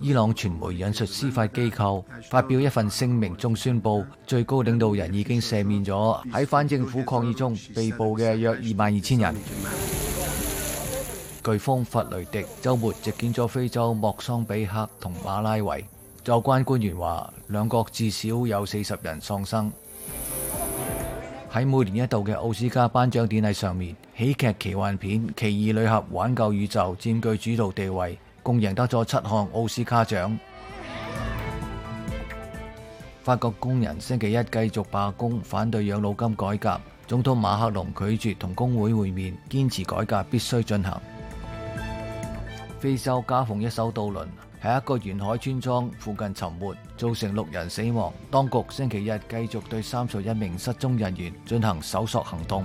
伊朗传媒引述司法机构发表一份声明，中宣布最高领导人已经赦免咗喺反政府抗议中被捕嘅约二万二千人。飓风弗雷迪周末直击咗非洲莫桑比克同马拉维，有关官员话，两国至少有四十人丧生。喺每年一度嘅奥斯卡颁奖典礼上面，喜剧奇幻片《奇异旅侠：挽救宇宙》占据主导地位。共贏得咗七項奧斯卡獎。法國工人星期一繼續罷工，反對養老金改革。總統馬克龍拒絕同工會會面，堅持改革必須進行。非洲加逢一艘渡輪喺一個沿海村莊附近沉沒，造成六人死亡。當局星期日繼續對三十一名失蹤人員進行搜索行動。